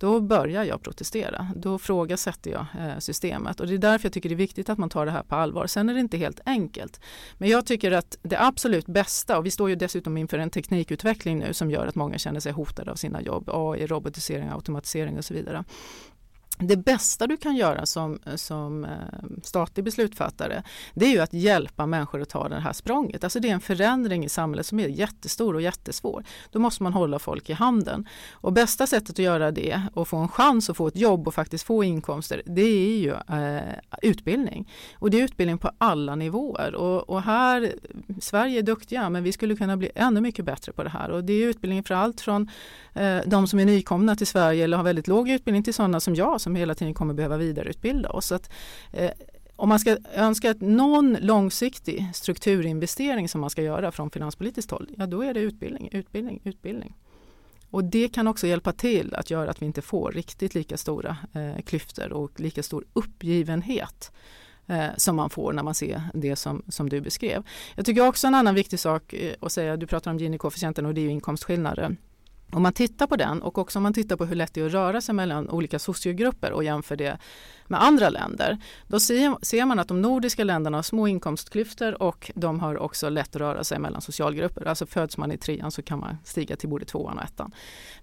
då börjar jag protestera. Då frågasätter jag eh, systemet och det är därför jag tycker det är viktigt att man tar det här på allvar. Sen är det inte helt enkelt. Men jag tycker att det absolut bästa, och vi står ju dessutom inför en teknikutveckling nu som gör att många känner sig hotade av sina jobb, AI, robotisering, automatisering och så vidare det bästa du kan göra som, som eh, statlig beslutsfattare det är ju att hjälpa människor att ta det här språnget. Alltså det är en förändring i samhället som är jättestor och jättesvår. Då måste man hålla folk i handen. Och bästa sättet att göra det och få en chans att få ett jobb och faktiskt få inkomster det är ju eh, utbildning. Och det är utbildning på alla nivåer. Och, och, här, Sverige är duktiga men vi skulle kunna bli ännu mycket bättre på det här. Och det är utbildning för allt från eh, de som är nykomna till Sverige eller har väldigt låg utbildning till sådana som jag som hela tiden kommer behöva vidareutbilda oss. Så att, eh, om man ska önska att någon långsiktig strukturinvestering som man ska göra från finanspolitiskt håll, ja då är det utbildning, utbildning, utbildning. Och det kan också hjälpa till att göra att vi inte får riktigt lika stora eh, klyftor och lika stor uppgivenhet eh, som man får när man ser det som, som du beskrev. Jag tycker också en annan viktig sak eh, att säga, du pratar om Gini-koefficienten och det är ju inkomstskillnader. Om man tittar på den och också om man tittar på hur lätt det är att röra sig mellan olika sociogrupper och jämför det med andra länder, då ser man att de nordiska länderna har små inkomstklyftor och de har också lätt att röra sig mellan socialgrupper. Alltså föds man i trean så kan man stiga till både tvåan och ettan.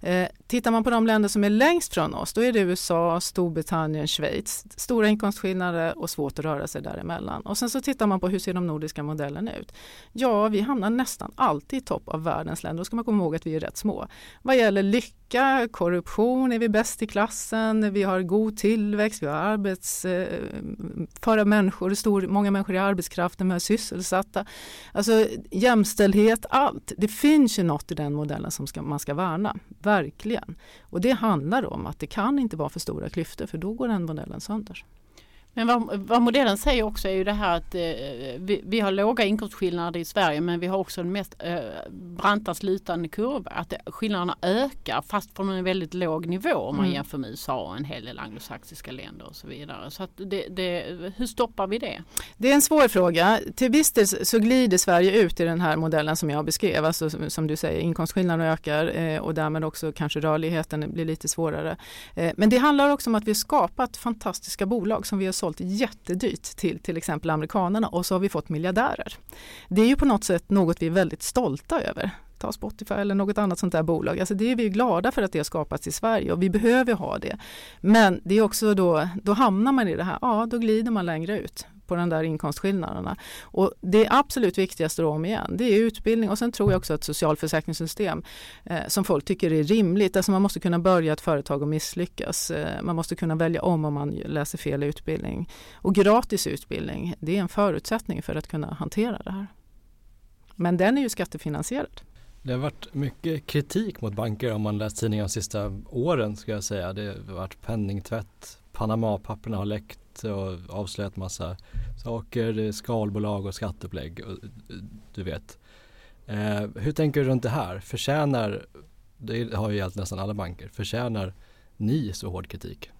Eh, tittar man på de länder som är längst från oss, då är det USA, Storbritannien, Schweiz. Stora inkomstskillnader och svårt att röra sig däremellan. Och sen så tittar man på hur ser de nordiska modellerna ut? Ja, vi hamnar nästan alltid i topp av världens länder. Då ska man komma ihåg att vi är rätt små. Vad gäller lycka lycka, korruption är vi bäst i klassen, vi har god tillväxt, vi har arbetsföra eh, människor, stor, många människor i arbetskraften, med sysselsatta. Alltså jämställdhet, allt. Det finns ju något i den modellen som ska, man ska värna, verkligen. Och det handlar om att det kan inte vara för stora klyftor för då går den modellen sönder. Men vad, vad, modellen säger också är ju det här att eh, vi, vi, har låga inkomstskillnader i Sverige men vi har också den mest eh, branta slutande kurva. Att det, skillnaderna ökar fast från en väldigt låg nivå om man mm. jämför med USA och en hel del anglosaxiska länder och så vidare. Så det, det, hur stoppar vi det? Det är en svår fråga. Till viss del så glider Sverige ut i den här modellen som jag beskrev. Alltså som du säger inkomstskillnaderna ökar eh, och därmed också kanske rörligheten blir lite svårare. Eh, men det handlar också om att vi har skapat fantastiska bolag som vi har sålt jättedyrt till till exempel amerikanerna och så har vi fått miljardärer. Det är ju på något sätt något vi är väldigt stolta över ta Spotify eller något annat sånt där bolag. Alltså det är vi glada för att det har skapats i Sverige och vi behöver ha det. Men det är också då, då hamnar man i det här, ja då glider man längre ut på den där inkomstskillnaderna. Och det absolut viktigaste då om igen, det är utbildning och sen tror jag också att socialförsäkringssystem eh, som folk tycker är rimligt. Alltså man måste kunna börja ett företag och misslyckas. Eh, man måste kunna välja om om man läser fel utbildning. Och gratis utbildning, det är en förutsättning för att kunna hantera det här. Men den är ju skattefinansierad. Det har varit mycket kritik mot banker om man läst tidningar de sista åren ska jag säga. Det har varit penningtvätt, Panama-papperna har läckt Eh, och avslöjat massa saker, eh, skalbolag och skatteupplägg. Och, eh, du vet. Eh, hur tänker du runt det här? Förtjänar, det har ju gällt nästan alla banker, förtjänar ni så hård kritik?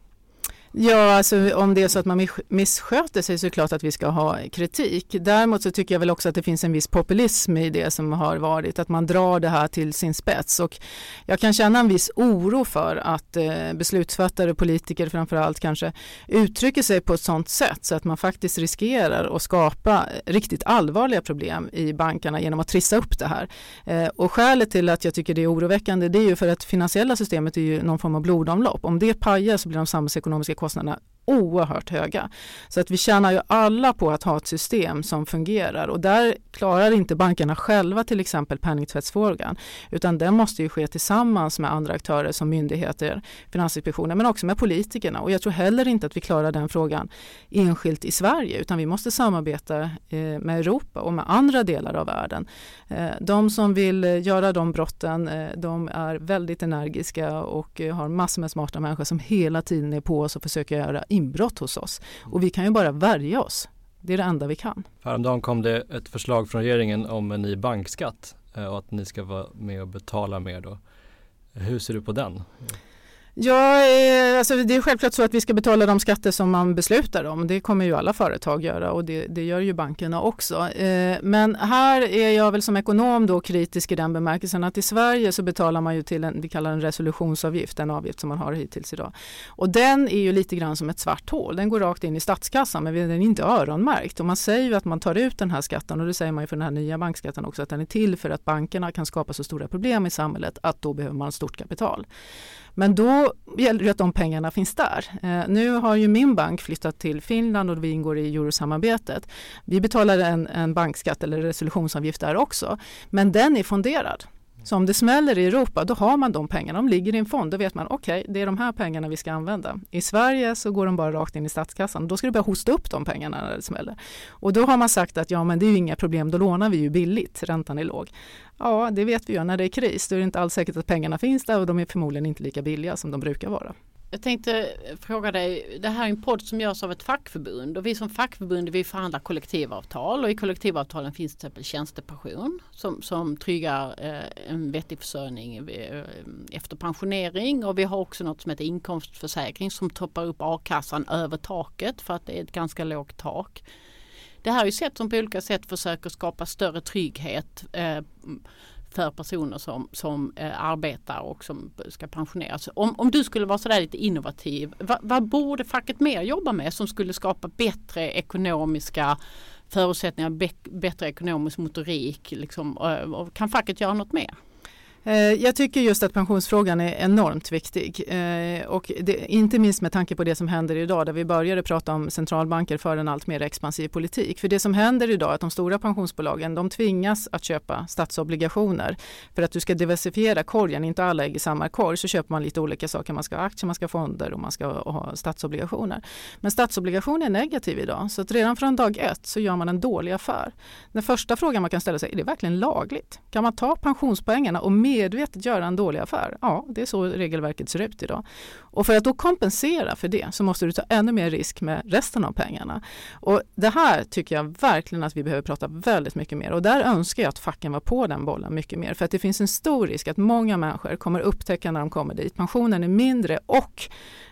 Ja, alltså om det är så att man missköter sig så är det klart att vi ska ha kritik. Däremot så tycker jag väl också att det finns en viss populism i det som har varit, att man drar det här till sin spets. Och jag kan känna en viss oro för att beslutsfattare beslutsfattare, politiker framförallt kanske uttrycker sig på ett sådant sätt så att man faktiskt riskerar att skapa riktigt allvarliga problem i bankerna genom att trissa upp det här. Eh, och skälet till att jag tycker det är oroväckande det är ju för att finansiella systemet är ju någon form av blodomlopp. Om det pajar så blir de samhällsekonomiska kostnaderna oerhört höga. Så att vi tjänar ju alla på att ha ett system som fungerar och där klarar inte bankerna själva till exempel penningtvättsfrågan utan den måste ju ske tillsammans med andra aktörer som myndigheter, Finansinspektionen men också med politikerna och jag tror heller inte att vi klarar den frågan enskilt i Sverige utan vi måste samarbeta eh, med Europa och med andra delar av världen. Eh, de som vill eh, göra de brotten de är väldigt energiska och har massor med smarta människor som hela tiden är på oss och försöker göra inbrott hos oss. Och vi kan ju bara värja oss. Det är det enda vi kan. Häromdagen kom det ett förslag från regeringen om en ny bankskatt eh, och att ni ska vara med och betala mer då. Hur ser du på den? Ja, eh, alltså det är självklart så att vi ska betala de skatter som man beslutar om. Det kommer ju alla företag göra och det, det gör ju bankerna också. Eh, men här är jag väl som ekonom då kritisk i den bemärkelsen att i Sverige så betalar man ju till en, vi kallar en resolutionsavgift, en avgift som man har hittills idag. Och den är ju lite grann som ett svart hål. Den går rakt in i statskassan men den är inte öronmärkt. Och man säger ju att man tar ut den här skatten och det säger man ju för den här nya bankskatten också att den är till för att bankerna kan skapa så stora problem i samhället att då behöver man stort kapital. Men då gäller det att de pengarna finns där. Eh, nu har ju min bank flyttat till Finland och vi ingår i eurosamarbetet. Vi betalar en, en bankskatt eller resolutionsavgift där också, men den är fonderad. Så om det smäller i Europa då har man de pengarna, de ligger i en fond. Då vet man okej, okay, det är de här pengarna vi ska använda. I Sverige så går de bara rakt in i statskassan. Då ska du börja hosta upp de pengarna när det smäller. Och då har man sagt att ja men det är ju inga problem, då lånar vi ju billigt, räntan är låg. Ja, det vet vi ju, när det är kris då är det inte alls säkert att pengarna finns där och de är förmodligen inte lika billiga som de brukar vara. Jag tänkte fråga dig, det här är en podd som görs av ett fackförbund och vi som fackförbund vi förhandlar kollektivavtal och i kollektivavtalen finns till exempel tjänstepension som, som tryggar eh, en vettig försörjning eh, efter pensionering och vi har också något som heter inkomstförsäkring som toppar upp a-kassan över taket för att det är ett ganska lågt tak. Det här är ju sätt som på olika sätt försöker skapa större trygghet eh, för personer som, som eh, arbetar och som ska pensioneras. Om, om du skulle vara sådär lite innovativ, vad, vad borde facket mer jobba med som skulle skapa bättre ekonomiska förutsättningar, bättre ekonomisk motorik? Liksom, eh, och, kan facket göra något mer? Eh, jag tycker just att pensionsfrågan är enormt viktig eh, och det, inte minst med tanke på det som händer idag där vi började prata om centralbanker för en allt mer expansiv politik. För det som händer idag är att de stora pensionsbolagen de tvingas att köpa statsobligationer för att du ska diversifiera korgen, inte alla ägg i samma korg så köper man lite olika saker. Man ska ha aktier, man ska ha fonder och man ska ha statsobligationer. Men statsobligationer är negativ idag så att redan från dag ett så gör man en dålig affär. Den första frågan man kan ställa sig är det verkligen lagligt? Kan man ta pensionspoängarna och medvetet göra en dålig affär. Ja, det är så regelverket ser ut idag. Och för att då kompensera för det så måste du ta ännu mer risk med resten av pengarna. Och det här tycker jag verkligen att vi behöver prata väldigt mycket mer och där önskar jag att facken var på den bollen mycket mer för att det finns en stor risk att många människor kommer upptäcka när de kommer dit pensionen är mindre och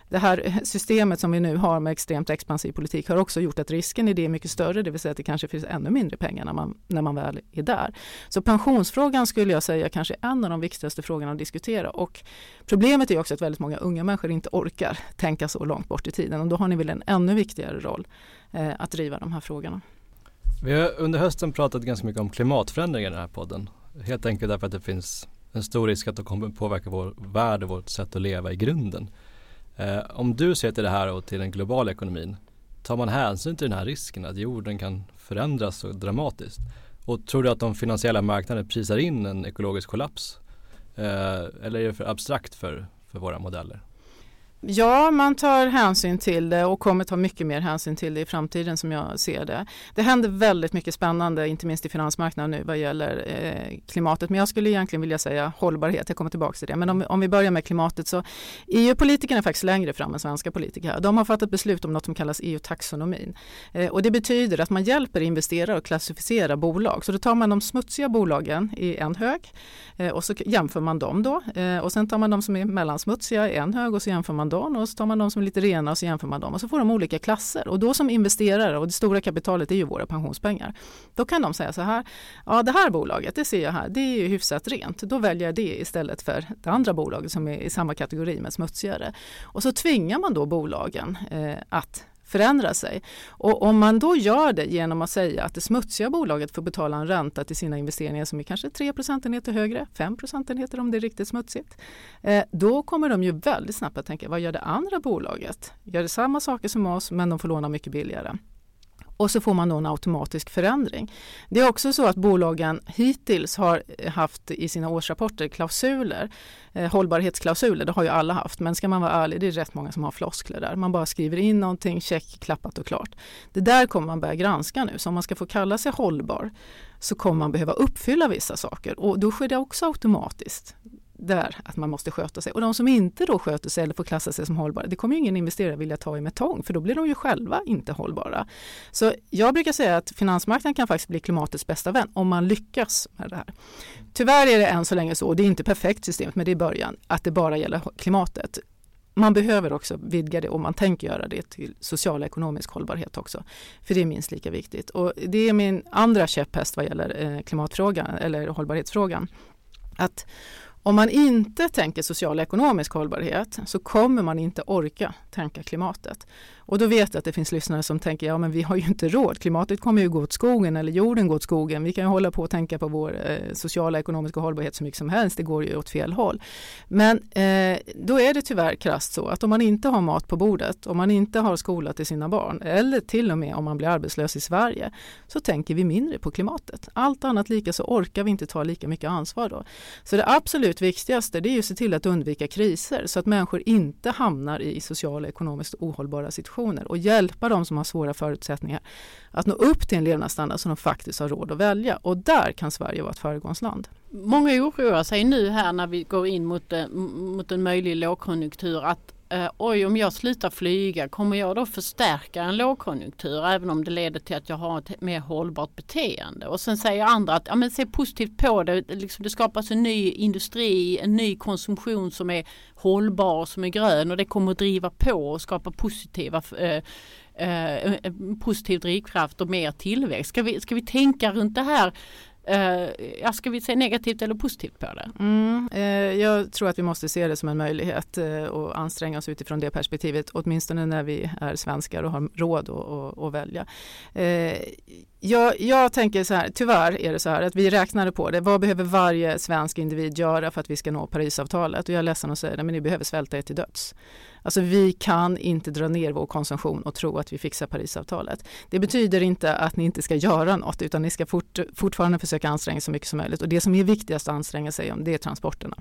det här systemet som vi nu har med extremt expansiv politik har också gjort att risken i det är mycket större, det vill säga att det kanske finns ännu mindre pengar när man, när man väl är där. Så pensionsfrågan skulle jag säga kanske är en av de viktigaste frågorna att diskutera och problemet är också att väldigt många unga människor inte orkar tänka så långt bort i tiden och då har ni väl en ännu viktigare roll eh, att driva de här frågorna. Vi har under hösten pratat ganska mycket om klimatförändringar i den här podden. Helt enkelt därför att det finns en stor risk att det kommer påverka vår värld och vårt sätt att leva i grunden. Eh, om du ser till det här och till den globala ekonomin, tar man hänsyn till den här risken att jorden kan förändras så dramatiskt? Och tror du att de finansiella marknaderna prisar in en ekologisk kollaps? Eh, eller är det för abstrakt för, för våra modeller? Ja, man tar hänsyn till det och kommer ta mycket mer hänsyn till det i framtiden som jag ser det. Det händer väldigt mycket spännande, inte minst i finansmarknaden nu vad gäller eh, klimatet. Men jag skulle egentligen vilja säga hållbarhet, jag kommer tillbaka till det. Men om, om vi börjar med klimatet så EU-politikerna är faktiskt längre fram än svenska politiker. De har fattat beslut om något som kallas EU-taxonomin. Eh, och det betyder att man hjälper investerare att klassificera bolag. Så då tar man de smutsiga bolagen i en hög eh, och så jämför man dem då. Eh, och sen tar man de som är mellansmutsiga i en hög och så jämför man man dem och så tar man de som är lite rena och så jämför man dem och så får de olika klasser. Och då som investerare och det stora kapitalet är ju våra pensionspengar. Då kan de säga så här, ja det här bolaget det ser jag här, det är ju hyfsat rent. Då väljer jag det istället för det andra bolaget som är i samma kategori men smutsigare. Och så tvingar man då bolagen eh, att förändra sig. Och om man då gör det genom att säga att det smutsiga bolaget får betala en ränta till sina investeringar som är kanske 3 procentenheter högre, 5 procentenheter om det är riktigt smutsigt. Eh, då kommer de ju väldigt snabbt att tänka, vad gör det andra bolaget? Gör det samma saker som oss men de får låna mycket billigare och så får man då en automatisk förändring. Det är också så att bolagen hittills har haft i sina årsrapporter klausuler, eh, hållbarhetsklausuler, det har ju alla haft, men ska man vara ärlig, det är rätt många som har floskler där. Man bara skriver in någonting, check, klappat och klart. Det där kommer man börja granska nu, så om man ska få kalla sig hållbar så kommer man behöva uppfylla vissa saker och då sker det också automatiskt där att man måste sköta sig. Och de som inte då sköter sig eller får klassa sig som hållbara, det kommer ju ingen investerare vilja ta i med tång för då blir de ju själva inte hållbara. Så jag brukar säga att finansmarknaden kan faktiskt bli klimatets bästa vän om man lyckas med det här. Tyvärr är det än så länge så, och det är inte perfekt systemet men det är början, att det bara gäller klimatet. man behöver också vidga det och man tänker göra det till social och ekonomisk hållbarhet också. För det är minst lika viktigt. Och det är min andra käpphäst vad gäller eh, klimatfrågan eller hållbarhetsfrågan. Att om man inte tänker social och ekonomisk hållbarhet så kommer man inte orka tänka klimatet. Och då vet jag att det finns lyssnare som tänker, ja men vi har ju inte råd, klimatet kommer ju gå åt skogen eller jorden går åt skogen. Vi kan ju hålla på och tänka på vår eh, sociala ekonomiska hållbarhet så mycket som helst, det går ju åt fel håll. Men eh, då är det tyvärr krasst så att om man inte har mat på bordet, om man inte har skola till sina barn eller till och med om man blir arbetslös i Sverige så tänker vi mindre på klimatet. Allt annat lika så orkar vi inte ta lika mycket ansvar då. Så det absolut viktigaste det är ju att se till att undvika kriser så att människor inte hamnar i sociala och ekonomiskt ohållbara situationer situationer och hjälpa de som har svåra förutsättningar att nå upp till en levnadsstandard som de faktiskt har råd att välja. Och där kan Sverige vara ett föregångsland. Många oroar sig nu här när vi går in mot, eh, mot en möjlig lågkonjunktur att eh, oj om jag slutar flyga kommer jag då förstärka en lågkonjunktur även om det leder till att jag har ett mer hållbart beteende. Och sen säger andra att ja, men se positivt på det, liksom det skapas en ny industri, en ny konsumtion som är hållbar, som är grön och det kommer att driva på och skapa positiva eh, eh, eh, positiv drivkraft och mer tillväxt. Ska vi, ska vi tänka runt det här eh, ska vi se negativt eller positivt på det? Mm, eh, jag tror att vi måste se det som en möjlighet eh, och anstränga oss utifrån det perspektivet, åtminstone när vi är svenskar och har råd att välja. Eh, jag, jag, tänker så här, tyvärr är det så här att vi räknade på det. Vad behöver varje svensk individ göra för att vi ska nå Parisavtalet? Och jag är ledsen att säga det, men ni behöver svälta er till döds. Alltså vi kan inte dra ner vår konsumtion och tro att vi fixar Parisavtalet. Det betyder inte att ni inte ska göra något utan ni ska fort, fortfarande försöka anstränga så mycket som möjligt. Och det som är viktigast att anstränga sig om det är transporterna.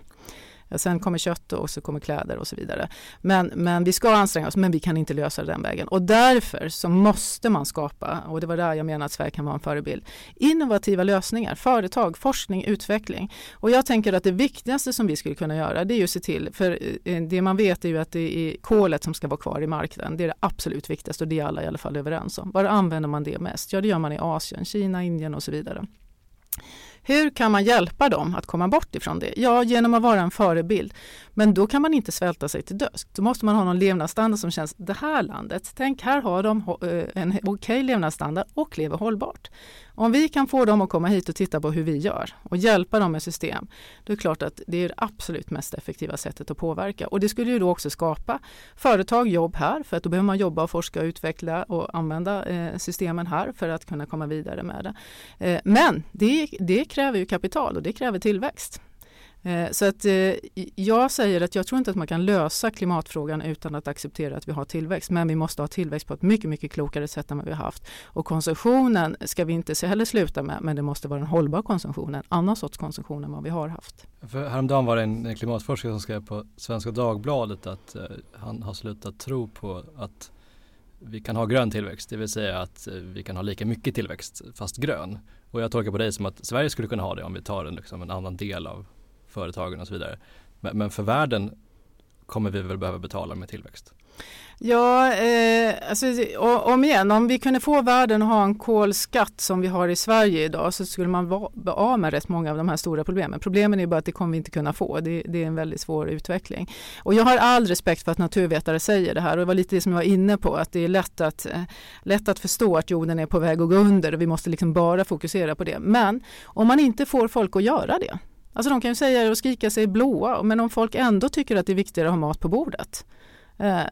Eh, sen kommer kött och så kommer kläder och så vidare. Men, men vi ska anstränga oss, men vi kan inte lösa det den vägen. Och därför så måste man skapa, och det var där jag menar att Sverige kan vara en förebild, innovativa lösningar, företag, forskning, utveckling. Och jag tänker att det viktigaste som vi skulle kunna göra det är ju att se till, för eh, det man vet är ju att det är kolet som ska vara kvar i marknaden. Det är det absolut viktigaste och det är alla i alla fall överens om. Var använder man det mest? Ja, det gör man i Asien, Kina, Indien och så vidare. Hur kan man hjälpa dem att komma bort ifrån det? Ja, genom att vara en förebild. Men då kan man inte svälta sig till döds. Då måste man ha någon levnadsstandard som känns, det här landet, tänk här har de eh, en okej okay levnadsstandard och lever hållbart. Om vi kan få dem att komma hit och titta på hur vi gör och hjälpa dem med system, då är det klart att det är det absolut mest effektiva sättet att påverka. Och det skulle ju då också skapa företag, jobb här, för att då behöver man jobba och forska och utveckla och använda eh, systemen här för att kunna komma vidare med det. Eh, men det, det kräver ju kapital och det kräver tillväxt. Eh, så att eh, jag säger att jag tror inte att man kan lösa klimatfrågan utan att acceptera att vi har tillväxt. Men vi måste ha tillväxt på ett mycket, mycket klokare sätt än vad vi har haft. Och konsumtionen ska vi inte heller sluta med, men det måste vara en hållbar konsumtion, en annan sorts konsumtion än vad vi har haft. För häromdagen var det en klimatforskare som skrev på Svenska Dagbladet att eh, han har slutat tro på att vi kan ha grön tillväxt, det vill säga att vi kan ha lika mycket tillväxt fast grön. Och jag tolkar på dig som att Sverige skulle kunna ha det om vi tar en, liksom, en annan del av företagen och så vidare. Men, men för världen kommer vi väl behöva betala med tillväxt? Ja, eh, alltså, om igen, om vi kunde få världen att ha en kolskatt som vi har i Sverige idag så skulle man vara av med rätt många av de här stora problemen. Problemen är bara att det kommer vi inte kunna få. Det, det, är en väldigt svår utveckling. Och jag har all respekt för att naturvetare säger det här och det var lite det som jag var inne på att det är lätt att, eh, lätt att förstå att jorden är på väg att gå under och vi måste liksom bara fokusera på det. Men om man inte får folk att göra det Alltså de kan ju säga och skrika sig blåa men om folk ändå tycker att det är viktigare att ha mat på bordet eh,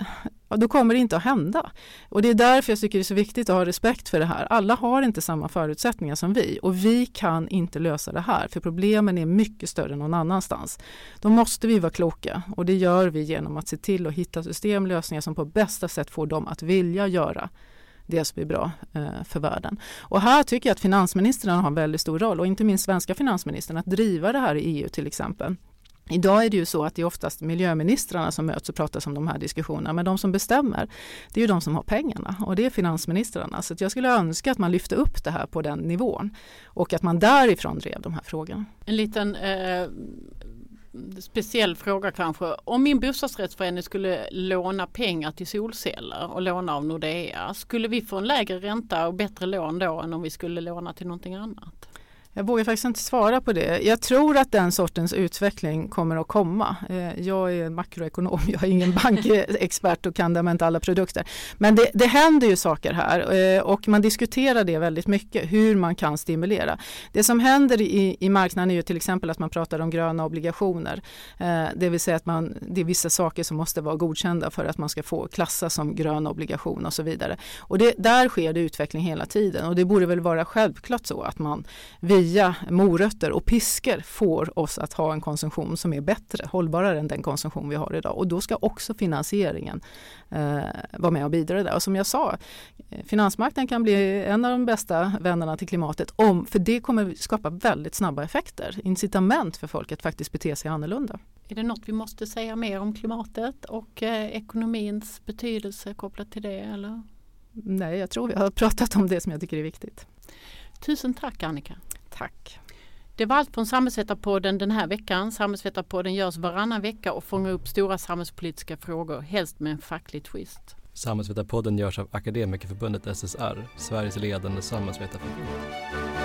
då kommer det inte att hända. Och det är därför jag tycker det är så viktigt att ha respekt för det här. Alla har inte samma förutsättningar som vi och vi kan inte lösa det här för problemen är mycket större någon annanstans. Då måste vi vara kloka och det gör vi genom att se till att hitta systemlösningar som på bästa sätt får dem att vilja göra det som är bra eh, för världen. Och här tycker jag att finansministrarna har en väldigt stor roll och inte minst svenska finansministern att driva det här i EU till exempel. Idag är det ju så att det är oftast miljöministrarna som möts och pratar om de här diskussionerna. Men de som bestämmer, det är ju de som har pengarna och det är finansministrarna. Så jag skulle önska att man lyfte upp det här på den nivån och att man därifrån drev de här frågorna. En liten eh, speciell fråga kanske. Om min bostadsrättsförening skulle låna pengar till solceller och låna av Nordea. Skulle vi få en lägre ränta och bättre lån då än om vi skulle låna till någonting annat? Jag vågar faktiskt inte svara på det. Jag tror att den sortens utveckling kommer att komma. Eh, jag är makroekonom, jag är ingen bankexpert och kan därmed inte alla produkter. Men det, det händer ju saker här eh, och man diskuterar det väldigt mycket, hur man kan stimulera. Det som händer i, i marknaden är ju till exempel att man pratar om gröna obligationer. Eh, det vill säga att man, det är vissa saker som måste vara godkända för att man ska få klassas som grön obligation och så vidare. Och det, där sker det utveckling hela tiden och det borde väl vara självklart så att man via morötter och piskor får oss att ha en konsumtion som är bättre, hållbarare än den konsumtion vi har idag. Och då ska också finansieringen eh, vara med och bidra där. Och som jag sa, eh, finansmarknaden kan bli en av de bästa vännerna till klimatet om, för det kommer skapa väldigt snabba effekter, incitament för folk att faktiskt bete sig annorlunda. Är det något vi måste säga mer om klimatet och eh, ekonomins betydelse kopplat till det? Eller? Nej, jag tror vi har pratat om det som jag tycker är viktigt. Tusen tack Annika. Tack. Det var allt från Samhällsvetarpodden den här veckan. Samhällsvetarpodden görs varannan vecka och fångar upp stora samhällspolitiska frågor, helst med en facklig twist. Samhällsvetarpodden görs av Akademikerförbundet SSR, Sveriges ledande samhällsvetarförbund.